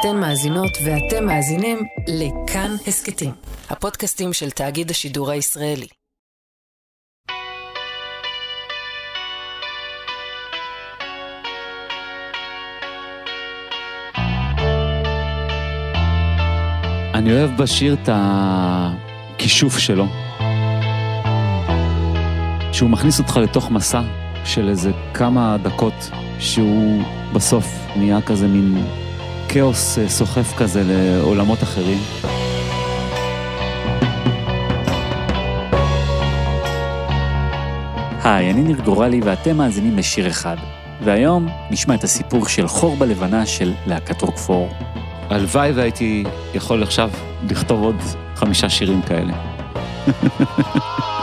אתן מאזינות ואתם מאזינים לכאן הסכתים, הפודקאסטים של תאגיד השידור הישראלי. אני אוהב בשיר את הכישוף שלו, שהוא מכניס אותך לתוך מסע של איזה כמה דקות, שהוא בסוף נהיה כזה מין כאוס אה, סוחף כזה לעולמות אחרים. היי, אני ניר גורלי ואתם מאזינים לשיר אחד, והיום נשמע את הסיפור של חור בלבנה של להקת רוקפור. הלוואי והייתי יכול עכשיו לכתוב עוד חמישה שירים כאלה.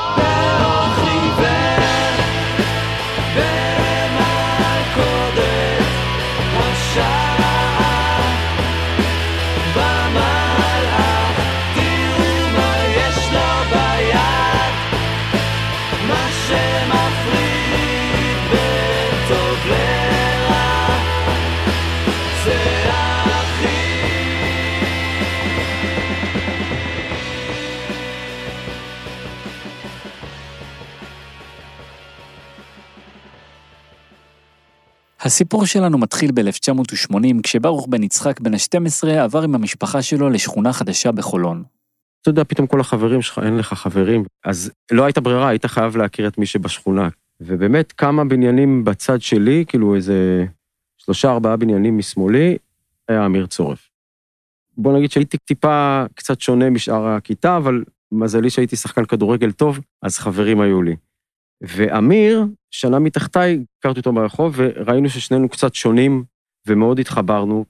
הסיפור שלנו מתחיל ב-1980, כשברוך בן יצחק בן ה-12 עבר עם המשפחה שלו לשכונה חדשה בחולון. אתה יודע, פתאום כל החברים שלך, אין לך חברים, אז לא הייתה ברירה, היית חייב להכיר את מי שבשכונה. ובאמת, כמה בניינים בצד שלי, כאילו איזה שלושה, ארבעה בניינים משמאלי, היה אמיר צורף. בוא נגיד שהייתי טיפה קצת שונה משאר הכיתה, אבל מזלי שהייתי שחקן כדורגל טוב, אז חברים היו לי. ואמיר, שנה מתחתיי, הכרתי אותו ברחוב, וראינו ששנינו קצת שונים, ומאוד התחברנו.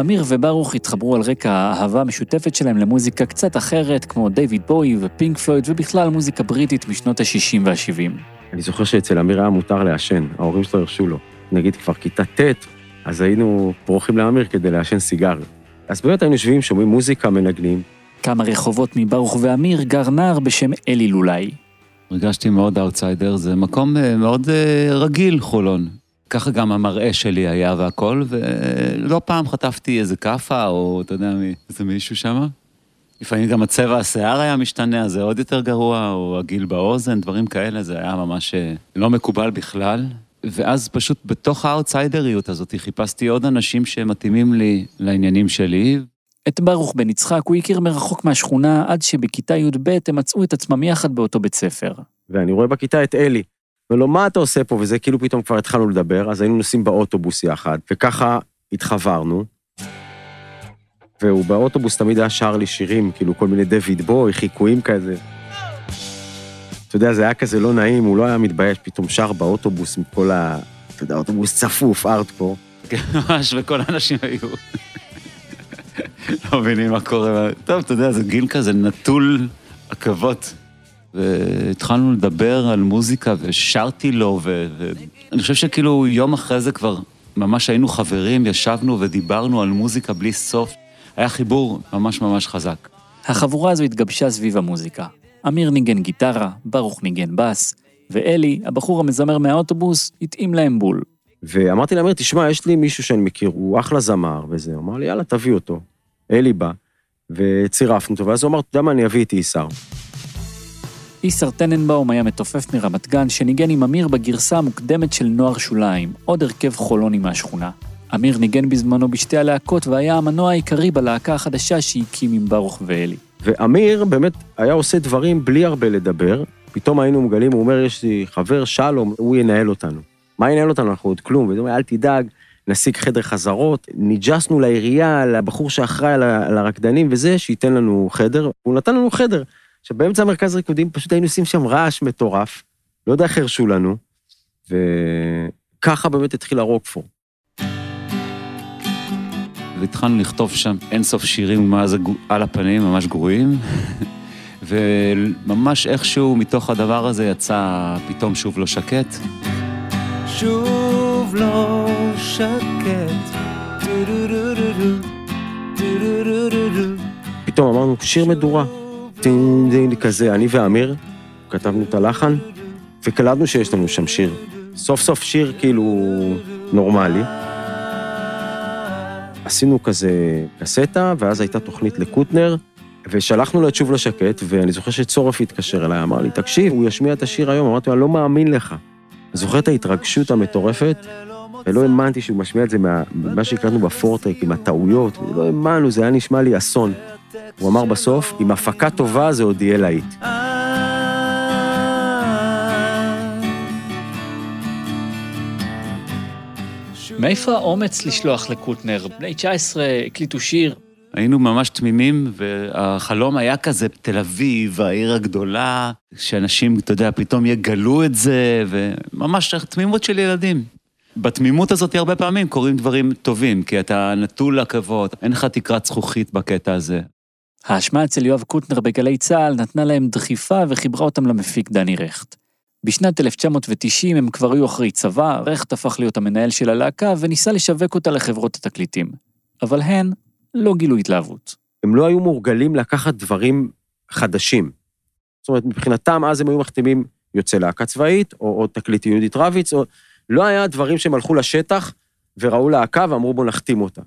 אמיר וברוך התחברו על רקע האהבה המשותפת שלהם למוזיקה קצת אחרת, כמו דיוויד בואי ופינק פלויד, ובכלל מוזיקה בריטית משנות ה-60 וה-70. אני זוכר שאצל אמיר היה מותר לעשן, ההורים שלו הרשו לו. נגיד כבר כיתה ט', אז היינו פורחים לאמיר כדי לעשן סיגר. אז באמת היינו יושבים, שומעים מוזיקה, מנגנים. כמה רחובות מברוך ואמיר גר נער בשם אלי לולאי. הרגשתי מאוד אאוטסיידר, זה מקום אה, מאוד אה, רגיל, חולון. ככה גם המראה שלי היה והכל, ולא פעם חטפתי איזה כאפה, או אתה יודע, איזה מישהו שם. לפעמים גם הצבע השיער היה משתנה, אז זה עוד יותר גרוע, או העגיל באוזן, דברים כאלה, זה היה ממש אה, לא מקובל בכלל. ואז פשוט בתוך האאוטסיידריות הזאת חיפשתי עוד אנשים שמתאימים לי לעניינים שלי. את ברוך בן יצחק הוא הכיר מרחוק מהשכונה עד שבכיתה י"ב הם מצאו את עצמם יחד באותו בית ספר. ואני רואה בכיתה את אלי. אומר לו, מה אתה עושה פה? וזה כאילו פתאום כבר התחלנו לדבר, אז היינו נוסעים באוטובוס יחד, וככה התחברנו. והוא באוטובוס תמיד היה שר לי שירים, כאילו כל מיני דויד בוי, חיקויים כזה. אתה יודע, זה היה כזה לא נעים, הוא לא היה מתבייש, פתאום שר באוטובוס עם כל ה... אתה יודע, אוטובוס צפוף, ארטקור. כן, ממש, וכל האנשים היו. לא מבינים מה קורה. טוב, אתה יודע, זה גיל כזה נטול עכבות. והתחלנו לדבר על מוזיקה ושרתי לו, ואני חושב שכאילו יום אחרי זה כבר ממש היינו חברים, ישבנו ודיברנו על מוזיקה בלי סוף. היה חיבור ממש ממש חזק. החבורה הזו התגבשה סביב המוזיקה. אמיר ניגן גיטרה, ברוך ניגן בס, ואלי, הבחור המזמר מהאוטובוס, התאים להם בול. ואמרתי לאמיר, תשמע, יש לי מישהו שאני מכיר, הוא אחלה זמר וזה. הוא אמר לי, יאללה, תביא אותו. אלי בא, וצירפנו אותו, ואז הוא אמר, אתה יודע מה, אני אביא איתי איסר. איסר טננבאום היה מתופף מרמת גן, שניגן עם אמיר בגרסה המוקדמת של נוער שוליים, עוד הרכב חולוני מהשכונה. אמיר ניגן בזמנו בשתי הלהקות והיה המנוע העיקרי בלהקה החדשה שהקים עם ברוך ואלי. ואמיר באמת היה עושה דברים בלי הרבה לדבר, פתאום היינו מגלים, הוא אומר, יש לי חבר, שלום, הוא ינהל אותנו. מה ינהל אותנו? אנחנו עוד כלום. והוא אומר, אל תדאג, נשיג חדר חזרות, ניג'סנו לעירייה, לבחור שאחראי על הרקדנים וזה, שייתן לנו חדר, הוא נתן לנו חדר. עכשיו, באמצע המרכז ריקודים פשוט היינו עושים שם רעש מטורף, לא יודע איך הרשו לנו, וככה באמת התחיל הרוקפור. והתחלנו לכתוב שם אינסוף שירים מה זה על הפנים, ממש גרועים. וממש איכשהו מתוך הדבר הזה יצא פתאום שוב לא שקט. שוב לא שקט. פתאום אמרנו, שיר מדורה. כזה, אני ואמיר, כתבנו את הלחן, וקלטנו שיש לנו שם שיר. סוף סוף שיר כאילו נורמלי. עשינו כזה קסטה, ואז הייתה תוכנית לקוטנר, ושלחנו לו את שוב לשקט, ואני זוכר שצורף התקשר אליי, אמר לי, תקשיב, הוא ישמיע את השיר היום, אמרתי לו, אני לא מאמין לך. זוכר את ההתרגשות המטורפת, ולא האמנתי שהוא משמיע את זה ממה שהקלטנו בפורטק, עם הטעויות, לא האמנו, זה היה נשמע לי אסון. הוא אמר בסוף, עם הפקה טובה זה עוד יהיה להיט. מאיפה האומץ לשלוח לקוטנר? בני 19 הקליטו שיר. היינו ממש תמימים, והחלום היה כזה, תל אביב, העיר הגדולה, שאנשים, אתה יודע, פתאום יגלו את זה, וממש תמימות של ילדים. בתמימות הזאת הרבה פעמים קורים דברים טובים, כי אתה נטול עכבות, אין לך תקרת זכוכית בקטע הזה. האשמה אצל יואב קוטנר בגלי צה"ל נתנה להם דחיפה וחיברה אותם למפיק דני רכט. בשנת 1990 הם כבר היו אחרי צבא, רכט הפך להיות המנהל של הלהקה וניסה לשווק אותה לחברות התקליטים. אבל הן לא גילו התלהבות. הם לא היו מורגלים לקחת דברים חדשים. זאת אומרת, מבחינתם אז הם היו מחתימים יוצא להקה צבאית, או עוד תקליט יהודית רביץ, או... לא היה דברים שהם הלכו לשטח וראו להקה ואמרו בואו נחתים אותה.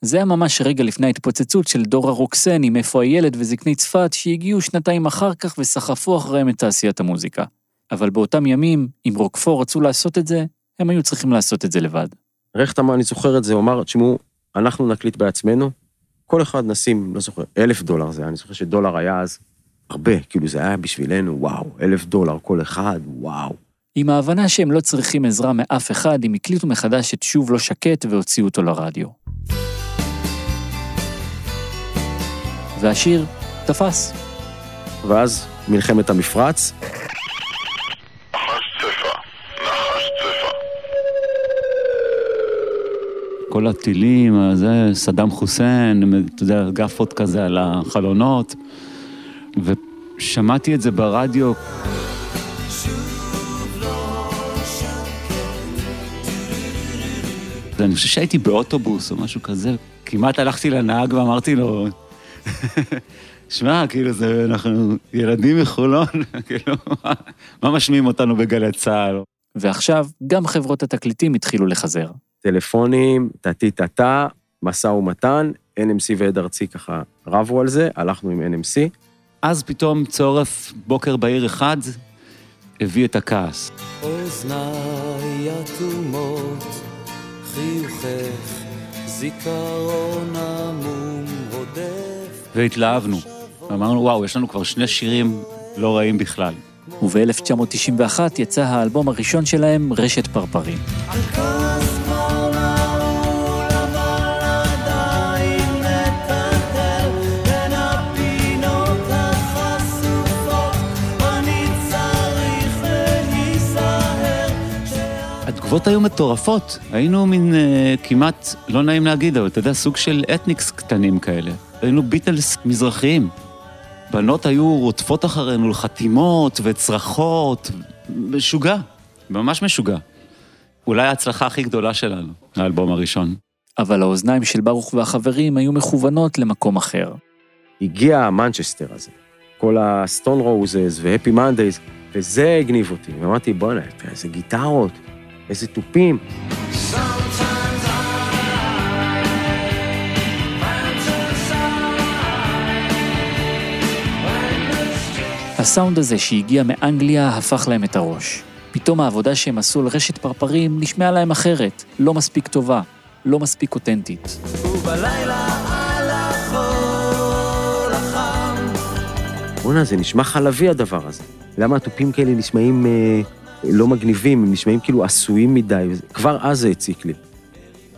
זה היה ממש רגע לפני ההתפוצצות של דור הרוקסן עם איפה הילד וזקני צפת שהגיעו שנתיים אחר כך וסחפו אחריהם את תעשיית המוזיקה. אבל באותם ימים, אם רוקפור רצו לעשות את זה, הם היו צריכים לעשות את זה לבד. רכטמן, אני זוכר את זה, הוא אמר, תשמעו, אנחנו נקליט בעצמנו, כל אחד נשים, לא זוכר, אלף דולר זה, אני זוכר שדולר היה אז הרבה, כאילו זה היה בשבילנו, וואו, אלף דולר כל אחד, וואו. עם ההבנה שהם לא צריכים עזרה מאף אחד, הם הקליטו מחדש את שוב לא שקט והוציאו אותו לרדיו. והשיר תפס. ואז מלחמת המפרץ. כל הטילים, זה, סדאם חוסיין, אתה יודע, גפות כזה על החלונות, ושמעתי את זה ברדיו. אני חושב שהייתי באוטובוס או משהו כזה, כמעט הלכתי לנהג ואמרתי לו, שמע, כאילו, זה, אנחנו ילדים מחולון, כאילו, מה משמיעים אותנו בגלי צה"ל? ועכשיו, גם חברות התקליטים התחילו לחזר. טלפונים, טה-טי-טה-טה, משא ומתן, NMC ועד ארצי ככה רבו על זה, הלכנו עם NMC. אז פתאום צורף בוקר בהיר אחד הביא את הכעס. אוזניי אטומות, חיוכך, זיכרון עמום רודף. והתלהבנו. אמרנו, וואו, יש לנו כבר שני שירים לא רעים בכלל. וב-1991 יצא האלבום הראשון שלהם, רשת פרפרים. התגובות היו מטורפות. היינו מין אה, כמעט, לא נעים להגיד, אבל אתה יודע, סוג של אתניקס קטנים כאלה. היינו ביטלס מזרחיים. בנות היו רודפות אחרינו לחתימות וצרחות, משוגע, ממש משוגע. אולי ההצלחה הכי גדולה שלנו, האלבום הראשון. אבל האוזניים של ברוך והחברים היו מכוונות למקום אחר. הגיע המנצ'סטר הזה, כל הסטון רוזס והפי מנדייז, וזה הגניב אותי. ואמרתי, בוא'נה, איזה גיטרות, איזה תופים. הסאונד הזה שהגיע מאנגליה הפך להם את הראש. פתאום העבודה שהם עשו על רשת פרפרים נשמעה להם אחרת, לא מספיק טובה, לא מספיק אותנטית. בואנה, זה נשמע חלבי הדבר הזה. למה התופים כאלה נשמעים אה, לא מגניבים, הם נשמעים כאילו עשויים מדי, כבר אז זה הציק לי.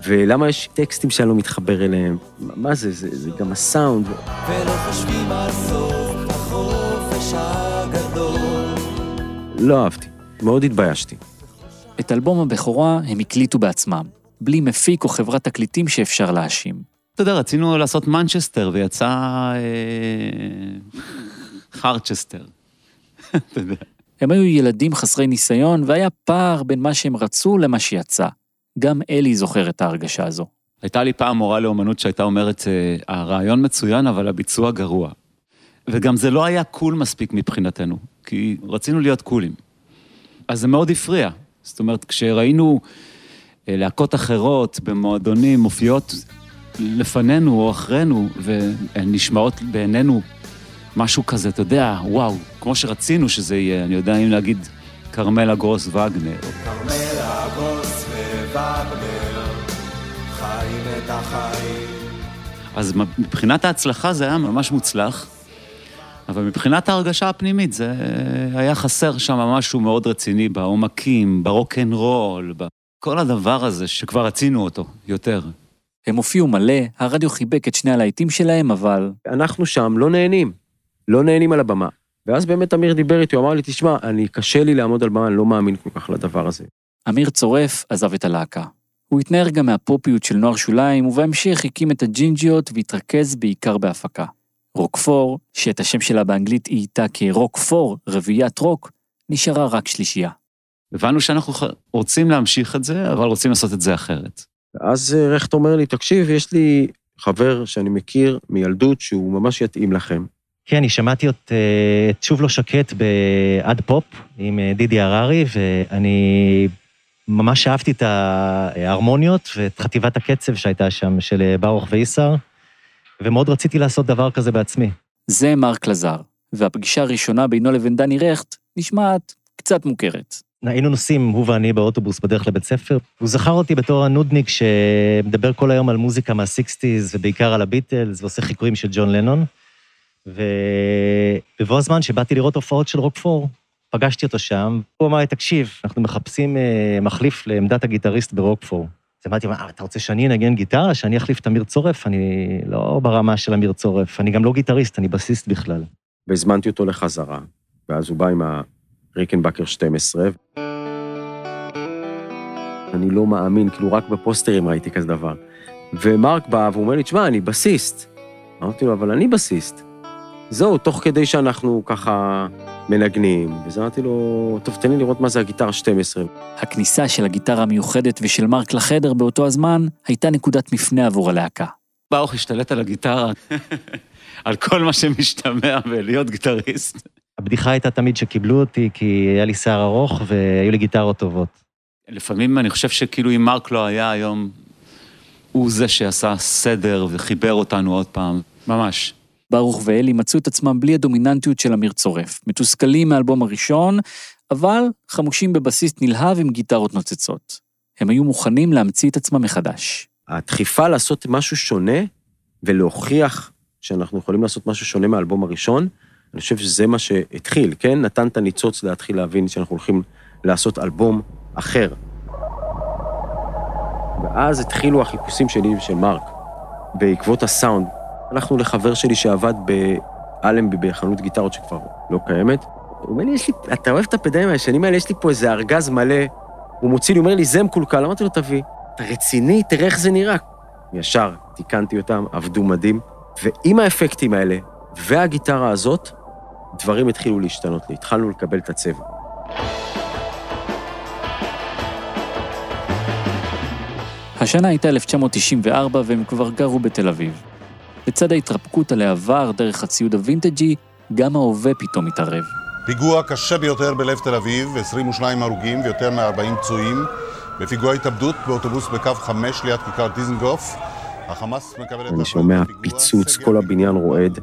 ולמה יש טקסטים שאני לא מתחבר אליהם? מה זה, זה, זה גם הסאונד. ולא חושבים על סוף החופש הגדול. לא אהבתי, מאוד התביישתי. את אלבום הבכורה הם הקליטו בעצמם, בלי מפיק או חברת תקליטים שאפשר להאשים. אתה יודע, רצינו לעשות מנצ'סטר ויצא אה... חרצ'סטר. אתה יודע. הם היו ילדים חסרי ניסיון, והיה פער בין מה שהם רצו למה שיצא. גם אלי זוכר את ההרגשה הזו. הייתה לי פעם מורה לאומנות שהייתה אומרת, אה, הרעיון מצוין, אבל הביצוע גרוע. וגם זה לא היה cool מספיק מבחינתנו, כי רצינו להיות קולים. אז זה מאוד הפריע. זאת אומרת, כשראינו אה, להקות אחרות במועדונים מופיעות לפנינו או אחרינו, והן נשמעות בעינינו משהו כזה, אתה יודע, וואו, כמו שרצינו שזה יהיה, אני יודע אם להגיד כרמלה גרוס וגנר. כרמלה גרוס ווגנר, חיים את החיים. אז מבחינת ההצלחה זה היה ממש מוצלח, אבל מבחינת ההרגשה הפנימית זה היה חסר שם משהו מאוד רציני בעומקים, ברוקנרול, בכל הדבר הזה שכבר רצינו אותו יותר. הם הופיעו מלא, הרדיו חיבק את שני הלהיטים שלהם, אבל... אנחנו שם לא נהנים, לא נהנים על הבמה. ואז באמת אמיר דיבר איתי, הוא אמר לי, תשמע, אני, קשה לי לעמוד על במה, אני לא מאמין כל כך לדבר הזה. אמיר צורף עזב את הלהקה. הוא התנער גם מהפופיות של נוער שוליים, ובהמשך הקים את הג'ינג'יות והתרכז בעיקר בהפקה. רוקפור, שאת השם שלה באנגלית היא איתה כרוקפור, רביעיית רוק, נשארה רק שלישייה. הבנו שאנחנו רוצים להמשיך את זה, אבל רוצים לעשות את זה אחרת. ואז אה, רכט אומר לי, תקשיב, יש לי חבר שאני מכיר מילדות שהוא ממש יתאים לכם. כן, אני שמעתי את, אה, את שוב לא שקט בעד פופ עם אה, דידי הררי, ואני ממש אהבתי את ההרמוניות ואת חטיבת הקצב שהייתה שם של ברוך ואיסר, ומאוד רציתי לעשות דבר כזה בעצמי. זה מרק לזר, והפגישה הראשונה בינו לבין דני רכט נשמעת קצת מוכרת. היינו נוסעים, הוא ואני, באוטובוס בדרך לבית ספר. הוא זכר אותי בתור הנודניק שמדבר כל היום על מוזיקה מה sixties, ובעיקר על הביטלס, ועושה חיקויים של ג'ון לנון. ובבוא הזמן שבאתי לראות הופעות של רוקפור, פגשתי אותו שם, הוא אמר לי, תקשיב, אנחנו מחפשים אה, מחליף לעמדת הגיטריסט ברוקפור. אז אמרתי, מה, אתה רוצה שאני אנגן גיטרה? שאני אחליף את אמיר צורף? אני לא ברמה של אמיר צורף, אני גם לא גיטריסט, אני בסיסט בכלל. והזמנתי אותו לחזרה, ואז הוא בא עם הריקנבקר 12. אני לא מאמין, כאילו רק בפוסטרים ראיתי כזה דבר. ומרק בא והוא אומר לי, תשמע, אני בסיסט. אמרתי לו, אבל אני בסיסט. זהו, תוך כדי שאנחנו ככה מנגנים, ואז אמרתי לו, טוב, תן לי לראות מה זה הגיטרה 12. הכניסה של הגיטרה המיוחדת ושל מרק לחדר באותו הזמן הייתה נקודת מפנה עבור הלהקה. ברוך השתלט על הגיטרה, על כל מה שמשתמע בלהיות גיטריסט. הבדיחה הייתה תמיד שקיבלו אותי, כי היה לי שיער ארוך והיו לי גיטרות טובות. לפעמים אני חושב שכאילו אם מרק לא היה היום, הוא זה שעשה סדר וחיבר אותנו עוד פעם, ממש. ברוך ואלי מצאו את עצמם בלי הדומיננטיות של אמיר צורף, מתוסכלים מהאלבום הראשון, אבל חמושים בבסיס נלהב עם גיטרות נוצצות. הם היו מוכנים להמציא את עצמם מחדש. הדחיפה לעשות משהו שונה ולהוכיח שאנחנו יכולים לעשות משהו שונה מהאלבום הראשון, אני חושב שזה מה שהתחיל, כן? נתן את הניצוץ להתחיל להבין שאנחנו הולכים לעשות אלבום אחר. ואז התחילו החיפושים שלי ושל מרק, בעקבות הסאונד. הלכנו לחבר שלי שעבד באלנבי בחנות גיטרות שכבר לא קיימת. הוא אומר לי, יש לי, אתה אוהב את הפדאים הישנים האלה? יש לי פה איזה ארגז מלא. הוא מוציא לי, הוא אומר לי, זה מקולקל. אמרתי לו, תביא. אתה רציני? תראה איך זה נראה. ישר תיקנתי אותם, עבדו מדהים. ועם האפקטים האלה והגיטרה הזאת, דברים התחילו להשתנות לי, התחלנו לקבל את הצבע. השנה הייתה 1994 והם כבר גרו בתל אביב. לצד ההתרפקות על העבר דרך הציוד הווינטג'י, גם ההווה פתאום התערב. פיגוע קשה ביותר בלב תל אביב, 22 הרוגים ויותר מ-40 פצועים, בפיגוע התאבדות באוטובוס בקו 5 ליד כיכר דיזנגוף. החמאס מקבל את... אני שומע פיצוץ, כל הבניין רועד.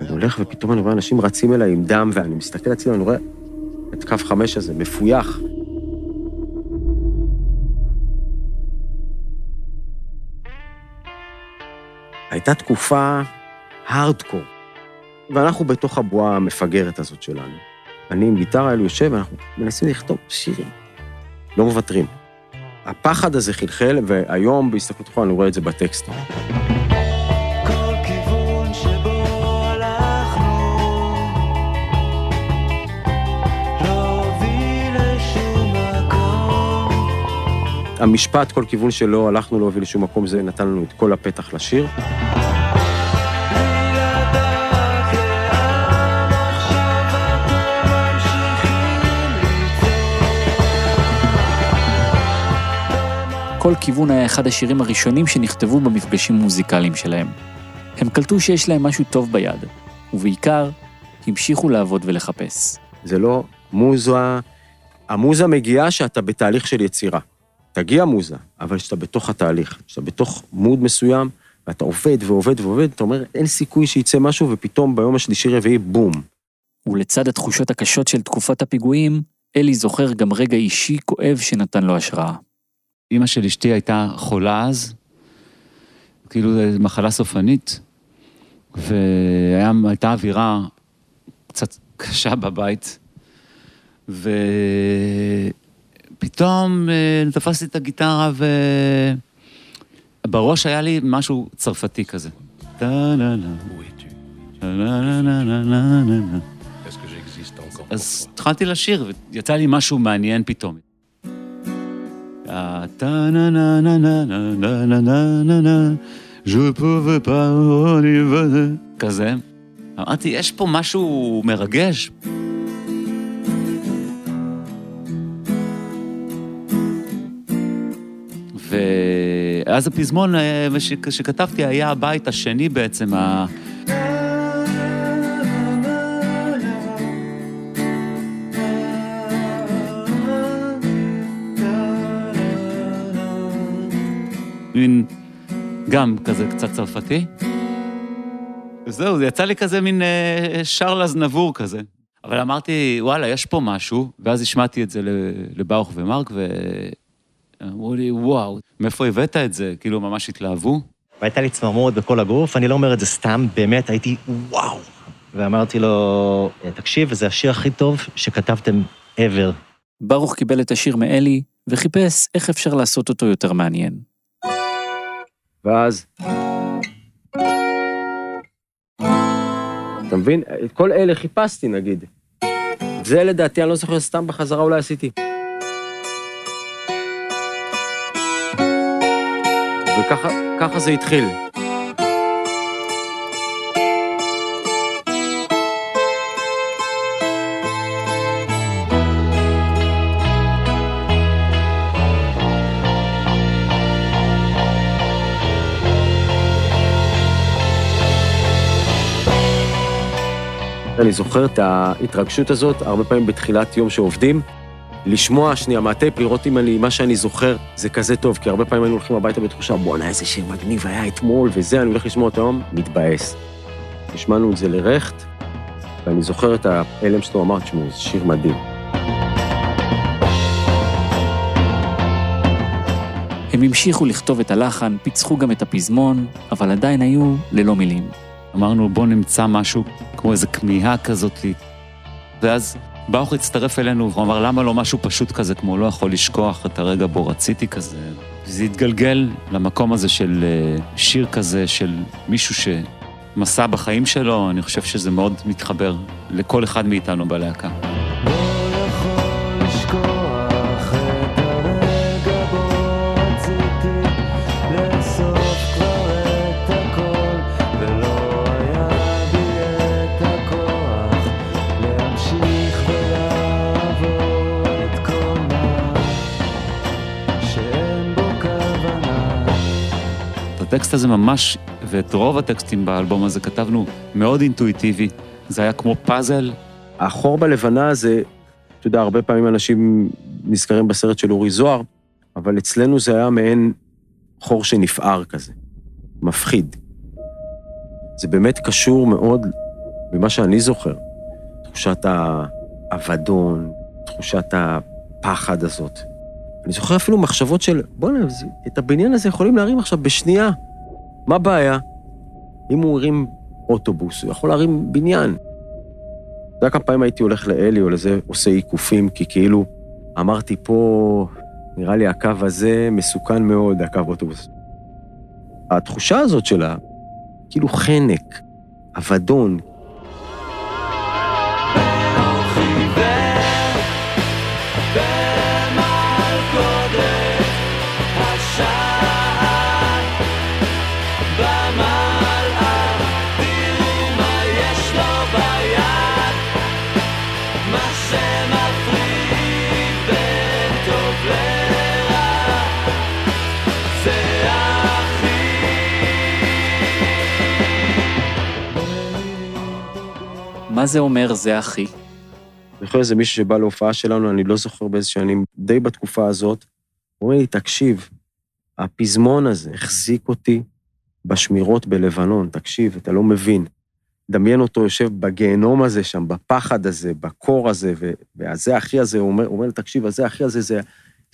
אני הולך ופתאום אני רואה אנשים רצים אליי עם דם, ואני מסתכל אצלי ואני רואה את קו 5 הזה, מפויח. הייתה תקופה הארדקור, ואנחנו בתוך הבועה המפגרת הזאת שלנו. אני עם גיטרה אלו יושב, ואנחנו מנסים לכתוב שירים. לא מוותרים. הפחד הזה חלחל, והיום בהסתכלות אחורה אני רואה את זה בטקסט. המשפט, כל כיוון שלא הלכנו להוביל לשום מקום, זה נתן לנו את כל הפתח לשיר. כל כיוון היה אחד השירים הראשונים שנכתבו במפגשים מוזיקליים שלהם. הם קלטו שיש להם משהו טוב ביד, ובעיקר, המשיכו לעבוד ולחפש. זה לא מוזה, המוזה מגיעה שאתה בתהליך של יצירה. תגיע מוזה, אבל כשאתה בתוך התהליך, כשאתה בתוך מוד מסוים, ואתה עובד ועובד ועובד, אתה אומר, אין סיכוי שיצא משהו, ופתאום ביום השלישי-רביעי, בום. ולצד התחושות הקשות של תקופת הפיגועים, אלי זוכר גם רגע אישי כואב שנתן לו השראה. אימא של אשתי הייתה חולה אז, כאילו זו מחלה סופנית, והייתה אווירה קצת קשה בבית, ופתאום אה, תפסתי את הגיטרה ובראש היה לי משהו צרפתי כזה. אז התחלתי לשיר, ויצא לי משהו מעניין פתאום. כזה. אמרתי, יש פה משהו מרגש. ואז הפזמון שכתבתי היה הבית השני בעצם, מין, גם כזה קצת צרפתי. וזהו, זה יצא לי כזה מין אה, שר לזנבור כזה. אבל אמרתי, וואלה, יש פה משהו, ואז השמעתי את זה לברוך ומרק, ואמרו לי, וואו, מאיפה הבאת את זה? כאילו, ממש התלהבו. והייתה לי צמרמורת בכל הגוף, אני לא אומר את זה סתם, באמת הייתי וואו. ואמרתי לו, תקשיב, זה השיר הכי טוב שכתבתם ever. ברוך קיבל את השיר מאלי, וחיפש איך אפשר לעשות אותו יותר מעניין. ואז... אתה מבין? את כל אלה חיפשתי, נגיד. זה לדעתי, אני לא זוכר, סתם בחזרה אולי עשיתי. וככה זה התחיל. אני זוכר את ההתרגשות הזאת, הרבה פעמים בתחילת יום שעובדים, לשמוע שנייה מהטייפ, לראות אם אני, מה שאני זוכר זה כזה טוב, כי הרבה פעמים היינו הולכים הביתה בתחושה, בואנה, איזה שיר מגניב היה אתמול, וזה, אני הולך לשמוע אותו היום, מתבאס. השמענו את זה לרכט, ואני זוכר את ההלם שלו, אמר, תשמעו, זה שיר מדהים. הם המשיכו לכתוב את הלחן, פיצחו גם את הפזמון, אבל עדיין היו ללא מילים. אמרנו, בוא נמצא משהו כמו איזו כמיהה כזאת. ואז ברוך הצטרף אלינו, והוא אמר, למה לא משהו פשוט כזה, כמו לא יכול לשכוח את הרגע בו רציתי כזה. זה התגלגל למקום הזה של אה, שיר כזה, של מישהו שמסע בחיים שלו, אני חושב שזה מאוד מתחבר לכל אחד מאיתנו בלהקה. הטקסט הזה ממש, ואת רוב הטקסטים באלבום הזה כתבנו מאוד אינטואיטיבי, זה היה כמו פאזל. החור בלבנה זה, אתה יודע, הרבה פעמים אנשים נזכרים בסרט של אורי זוהר, אבל אצלנו זה היה מעין חור שנפער כזה, מפחיד. זה באמת קשור מאוד ממה שאני זוכר, תחושת האבדון, תחושת הפחד הזאת. אני זוכר אפילו מחשבות של, בוא'נה, את הבניין הזה יכולים להרים עכשיו בשנייה. מה הבעיה? אם הוא הרים אוטובוס, הוא יכול להרים בניין. אתה יודע כמה פעמים הייתי הולך לאלי או לזה, עושה עיקופים, כי כאילו אמרתי פה, נראה לי הקו הזה מסוכן מאוד, הקו אוטובוס. התחושה הזאת שלה, כאילו חנק, אבדון, מה זה אומר זה אחי? אני חושב שזה מישהו שבא להופעה שלנו, אני לא זוכר באיזה שנים, די בתקופה הזאת, הוא אומר לי, תקשיב, הפזמון הזה החזיק אותי בשמירות בלבנון, תקשיב, אתה לא מבין. דמיין אותו יושב בגיהנום הזה שם, בפחד הזה, בקור הזה, והזה אחי הזה, הוא אומר, הוא אומר, תקשיב, הזה אחי הזה, זה...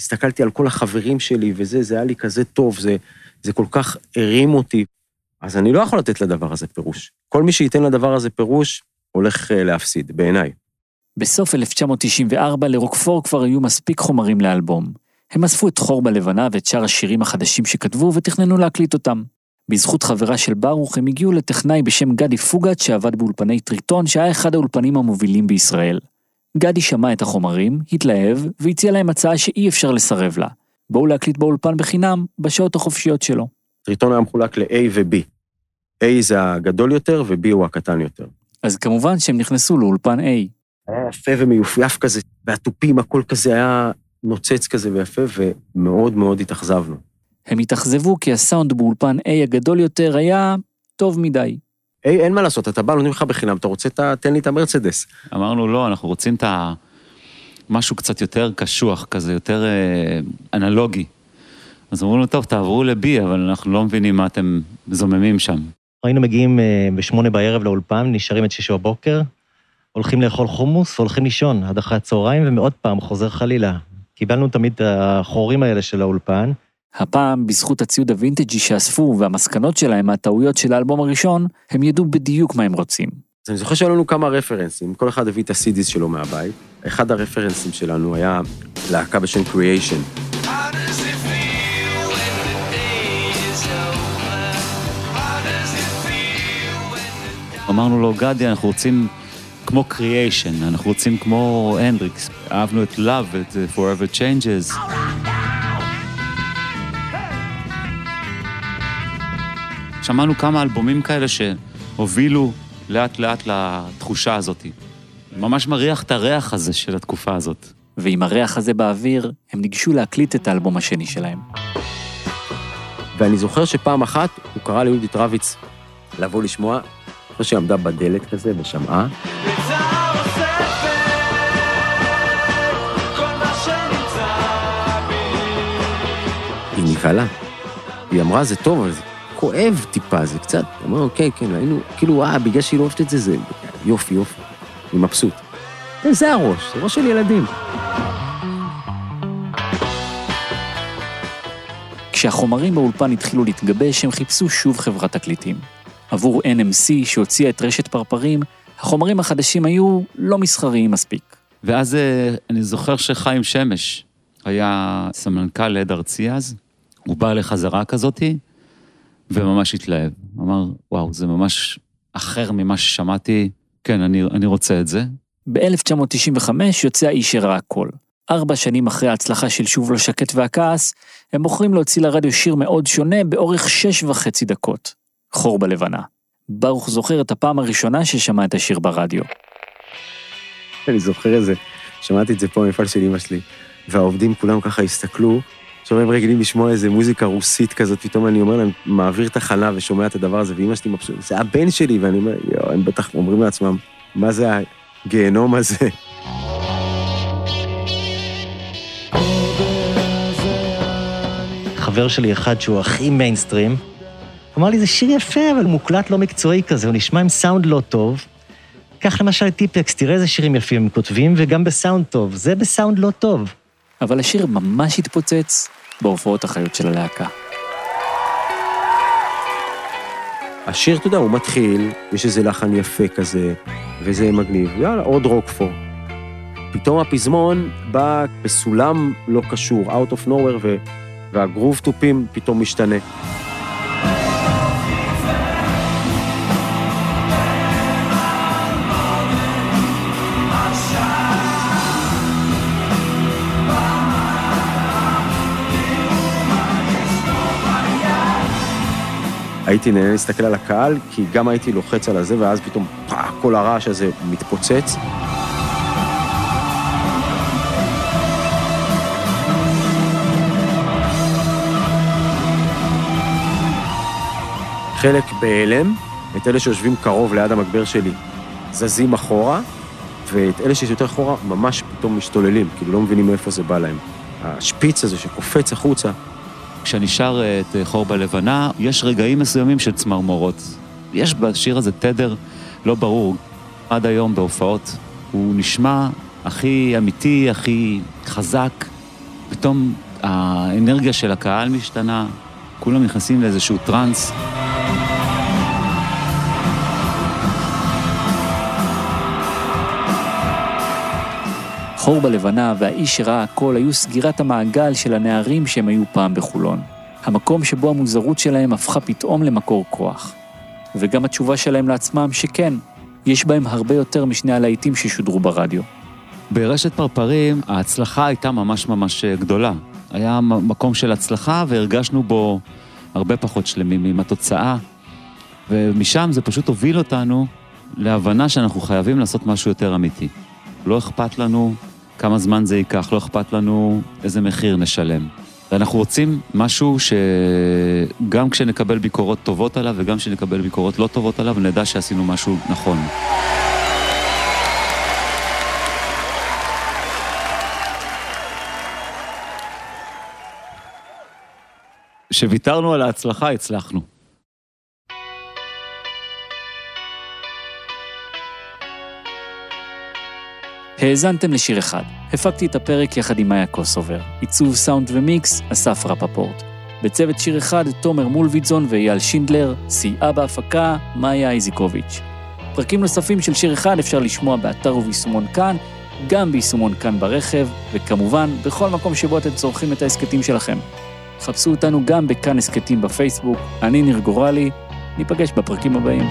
הסתכלתי על כל החברים שלי וזה, זה היה לי כזה טוב, זה, זה כל כך הרים אותי. אז אני לא יכול לתת לדבר הזה פירוש. כל מי שייתן לדבר הזה פירוש, הולך אה, להפסיד, בעיניי. בסוף 1994 לרוקפור כבר היו מספיק חומרים לאלבום. הם אספו את חור בלבנה ואת שאר השירים החדשים שכתבו ותכננו להקליט אותם. בזכות חברה של ברוך הם הגיעו לטכנאי בשם גדי פוגת שעבד באולפני טריטון שהיה אחד האולפנים המובילים בישראל. גדי שמע את החומרים, התלהב והציע להם הצעה שאי אפשר לסרב לה. בואו להקליט באולפן בחינם בשעות החופשיות שלו. טריטון היה מחולק ל-A ו-B. A זה הגדול יותר ו-B הוא הקטן יותר. אז כמובן שהם נכנסו לאולפן A. היה יפה ומיופייף כזה, והתופים, הכל כזה היה נוצץ כזה ויפה, ומאוד מאוד התאכזבנו. הם התאכזבו כי הסאונד באולפן A הגדול יותר היה טוב מדי. היי, אין מה לעשות, אתה בא, נותנים לך בחינם, אתה רוצה, תן לי את המרצדס. אמרנו, לא, אנחנו רוצים את ה... משהו קצת יותר קשוח כזה, יותר אה, אנלוגי. אז אמרו לנו, טוב, תעברו ל-B, אבל אנחנו לא מבינים מה אתם זוממים שם. היינו מגיעים אה, בשמונה בערב לאולפן, נשארים עד שש בבוקר, הולכים לאכול חומוס והולכים לישון עד אחרי הצהריים, ומאוד פעם חוזר חלילה. קיבלנו תמיד את החורים האלה של האולפן. הפעם, בזכות הציוד הווינטג'י שאספו והמסקנות שלהם מהטעויות של האלבום הראשון, הם ידעו בדיוק מה הם רוצים. אז אני זוכר שהיו לנו כמה רפרנסים, כל אחד הביא את הסידיס שלו מהבית. אחד הרפרנסים שלנו היה להקה בשם Creation. אמרנו לו, גדי, אנחנו רוצים כמו קריאיישן, אנחנו רוצים כמו הנדריקס. אהבנו את Love, את Forever Changes. שמענו כמה אלבומים כאלה שהובילו לאט לאט לתחושה הזאת. ממש מריח את הריח הזה של התקופה הזאת. ועם הריח הזה באוויר, הם ניגשו להקליט את האלבום השני שלהם. ואני זוכר שפעם אחת הוא קרא ליהודית רביץ לבוא לשמוע, אחרי שהיא עמדה בדלת כזה ושמעה. היא נבהלה. היא אמרה, זה טוב, אבל זה כואב טיפה, זה קצת, אמרנו, כן, כן, היינו, כאילו, אה, בגלל שהיא לא אוהבת את זה, זה יופי, יופי, אני מבסוט. כן, זה הראש, זה ראש של ילדים. כשהחומרים באולפן התחילו להתגבש, הם חיפשו שוב חברת תקליטים. עבור NMC, שהוציאה את רשת פרפרים, החומרים החדשים היו לא מסחריים מספיק. ואז אה, אני זוכר שחיים שמש היה סמנכ"ל עד ארצי אז, הוא בא לחזרה כזאתי, וממש התלהב. אמר, וואו, זה ממש אחר ממה ששמעתי, כן, אני, אני רוצה את זה. ב-1995 יוצא האיש שראה הכל. ארבע שנים אחרי ההצלחה של שוב לא שקט והכעס, הם בוחרים להוציא לרדיו שיר מאוד שונה באורך שש וחצי דקות. חור בלבנה. ברוך זוכר את הפעם הראשונה ששמע את השיר ברדיו. אני זוכר את זה, שמעתי את זה פה במפעל של אמא שלי, והעובדים כולם ככה הסתכלו, עכשיו הם רגילים לשמוע איזה מוזיקה רוסית כזאת, פתאום אני אומר להם, מעביר תחנה ושומע את הדבר הזה, ואימא שלי מבסוטה, זה הבן שלי, ואני אומר, יואו, הם בטח אומרים לעצמם, מה זה הגיהנום הזה? חבר שלי אחד שהוא הכי מיינסטרים, אמר לי, זה שיר יפה, אבל מוקלט לא מקצועי כזה, הוא נשמע עם סאונד לא טוב. קח למשל טיפקס, תראה איזה שירים יפים הם כותבים, וגם בסאונד טוב. זה בסאונד לא טוב. אבל השיר ממש התפוצץ בהופעות החיות של הלהקה. השיר, אתה יודע, הוא מתחיל, יש איזה לחן יפה כזה, וזה מגניב, יאללה, עוד רוקפור. פתאום הפזמון בא בסולם לא קשור, out of nowhere, והגרוב תופים פתאום משתנה. הייתי נהנה להסתכל על הקהל, כי גם הייתי לוחץ על הזה, ואז פתאום fuck, כל הרעש הזה מתפוצץ. חלק בהלם, את אלה שיושבים קרוב ליד המגבר שלי זזים אחורה, ואת אלה שיש יותר אחורה ממש פתאום משתוללים, כאילו לא מבינים מאיפה זה בא להם. השפיץ הזה שקופץ החוצה. כשאני שר את חור בלבנה, יש רגעים מסוימים של צמרמורות. יש בשיר הזה תדר לא ברור. עד היום בהופעות הוא נשמע הכי אמיתי, הכי חזק. פתאום האנרגיה של הקהל משתנה, כולם נכנסים לאיזשהו טראנס. חור בלבנה והאיש שראה הכל היו סגירת המעגל של הנערים שהם היו פעם בחולון. המקום שבו המוזרות שלהם הפכה פתאום למקור כוח. וגם התשובה שלהם לעצמם שכן, יש בהם הרבה יותר משני הלהיטים ששודרו ברדיו. ברשת פרפרים ההצלחה הייתה ממש ממש גדולה. היה מקום של הצלחה והרגשנו בו הרבה פחות שלמים עם התוצאה. ומשם זה פשוט הוביל אותנו להבנה שאנחנו חייבים לעשות משהו יותר אמיתי. לא אכפת לנו כמה זמן זה ייקח, לא אכפת לנו איזה מחיר נשלם. ואנחנו רוצים משהו שגם כשנקבל ביקורות טובות עליו וגם כשנקבל ביקורות לא טובות עליו, נדע שעשינו משהו נכון. כשוויתרנו על ההצלחה, הצלחנו. האזנתם לשיר אחד. הפקתי את הפרק יחד עם מאיה קוסובר. עיצוב סאונד ומיקס, אסף רפפורט. בצוות שיר אחד, תומר מולביטזון ואייל שינדלר, סייעה בהפקה, מאיה איזיקוביץ'. פרקים נוספים של שיר אחד אפשר לשמוע באתר וביישומון כאן, גם ביישומון כאן ברכב, וכמובן, בכל מקום שבו אתם צורכים את ההסכתים שלכם. חפשו אותנו גם בכאן הסכתים בפייסבוק, אני ניר גורלי, ניפגש בפרקים הבאים.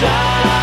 shine.